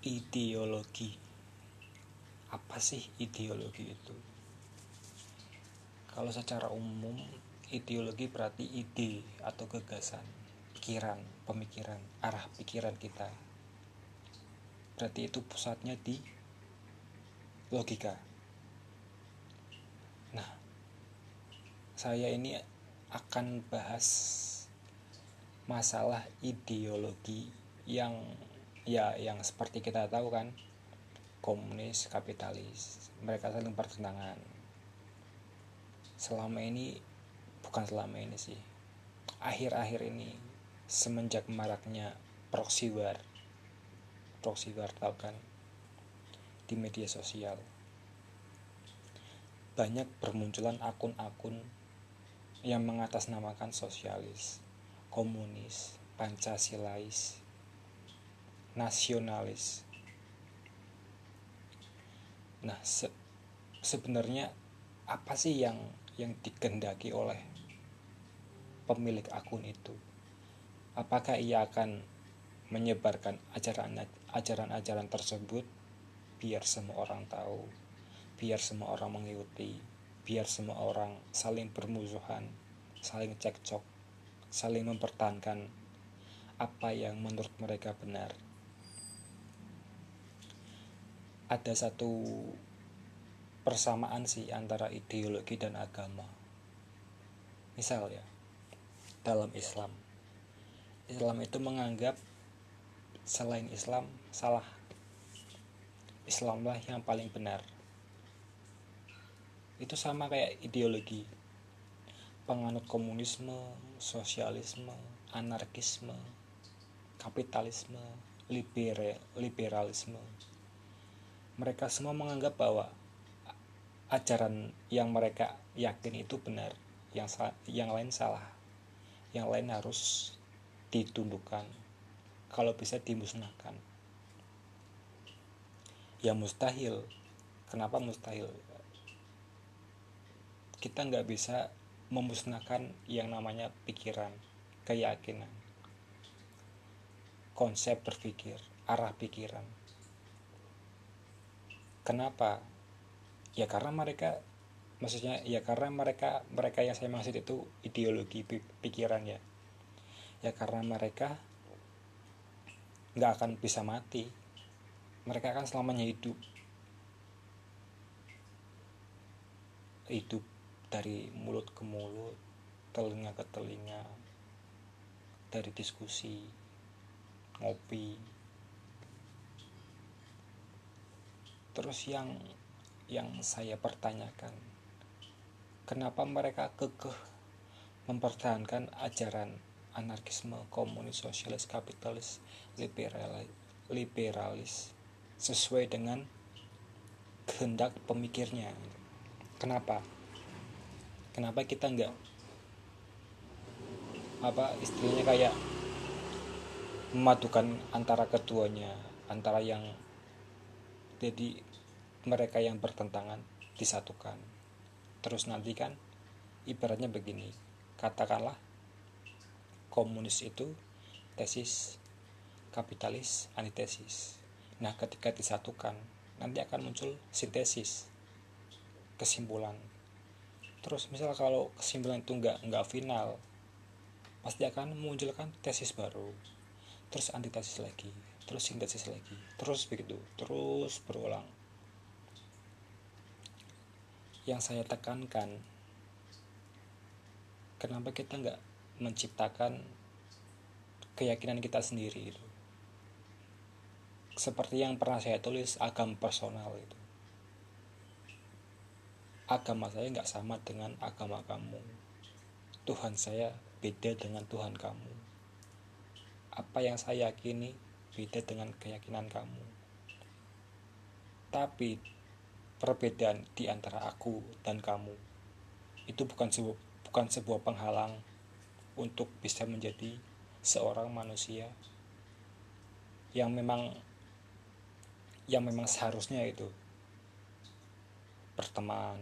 ideologi. Apa sih ideologi itu? Kalau secara umum ideologi berarti ide atau gagasan pikiran pemikiran arah pikiran kita. Berarti itu pusatnya di logika. Nah saya ini akan bahas masalah ideologi yang ya yang seperti kita tahu kan komunis kapitalis mereka saling bertentangan. Selama ini bukan selama ini sih. Akhir-akhir ini semenjak maraknya proxy war proxy war tahu kan di media sosial banyak bermunculan akun-akun yang mengatasnamakan sosialis, komunis, pancasilais, nasionalis. Nah, se sebenarnya apa sih yang yang dikendaki oleh pemilik akun itu? Apakah ia akan menyebarkan ajaran-ajaran tersebut biar semua orang tahu, biar semua orang mengikuti, biar semua orang saling bermusuhan, saling cekcok, saling mempertahankan apa yang menurut mereka benar ada satu persamaan sih antara ideologi dan agama. Misal ya, dalam Islam, Islam itu menganggap selain Islam salah. Islamlah yang paling benar. Itu sama kayak ideologi. Penganut komunisme, sosialisme, anarkisme, kapitalisme, liberal, liberalisme mereka semua menganggap bahwa ajaran yang mereka yakin itu benar, yang yang lain salah, yang lain harus ditundukkan, kalau bisa dimusnahkan. Ya mustahil. Kenapa mustahil? Kita nggak bisa memusnahkan yang namanya pikiran, keyakinan, konsep berpikir, arah pikiran Kenapa? Ya karena mereka maksudnya ya karena mereka mereka yang saya maksud itu ideologi pikiran ya. Ya karena mereka nggak akan bisa mati. Mereka akan selamanya hidup. Hidup dari mulut ke mulut, telinga ke telinga, dari diskusi, ngopi, terus yang yang saya pertanyakan kenapa mereka kekeh mempertahankan ajaran anarkisme komunis sosialis kapitalis liberal, liberalis sesuai dengan kehendak pemikirnya? Kenapa? Kenapa kita enggak apa istilahnya kayak memadukan antara keduanya antara yang jadi mereka yang bertentangan disatukan. Terus nanti kan ibaratnya begini. Katakanlah komunis itu tesis kapitalis antitesis nah ketika disatukan nanti akan muncul sintesis kesimpulan. Terus misal kalau kesimpulan itu nggak nggak final pasti akan memunculkan tesis baru terus antitesis lagi terus sintesis lagi. Terus begitu terus berulang. Yang saya tekankan kenapa kita nggak menciptakan keyakinan kita sendiri itu? Seperti yang pernah saya tulis agama personal itu. Agama saya nggak sama dengan agama kamu. Tuhan saya beda dengan Tuhan kamu. Apa yang saya yakini beda dengan keyakinan kamu. Tapi perbedaan di antara aku dan kamu itu bukan sebuah bukan sebuah penghalang untuk bisa menjadi seorang manusia yang memang yang memang seharusnya itu berteman,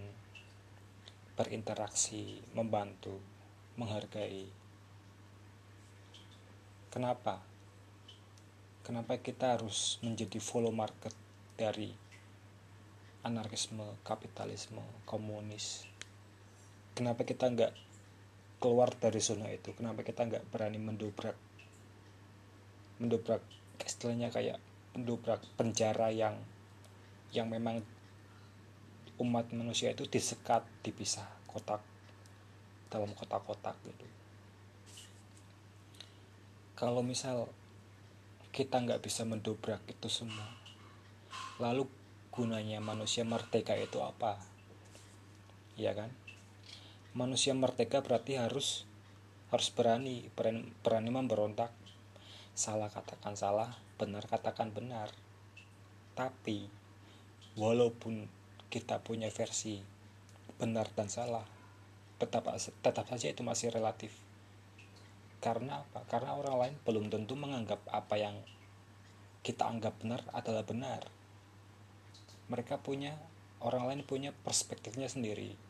berinteraksi, membantu, menghargai. Kenapa? Kenapa kita harus menjadi follow market dari anarkisme kapitalisme komunis? Kenapa kita nggak keluar dari zona itu? Kenapa kita nggak berani mendobrak mendobrak istilahnya kayak mendobrak penjara yang yang memang umat manusia itu disekat dipisah kotak dalam kotak-kotak gitu? Kalau misal kita nggak bisa mendobrak itu semua. Lalu gunanya manusia merdeka itu apa? Ya kan? Manusia merdeka berarti harus harus berani berani, berani memberontak. Salah katakan salah benar katakan benar. Tapi walaupun kita punya versi benar dan salah tetap tetap saja itu masih relatif karena apa? Karena orang lain belum tentu menganggap apa yang kita anggap benar adalah benar. Mereka punya orang lain punya perspektifnya sendiri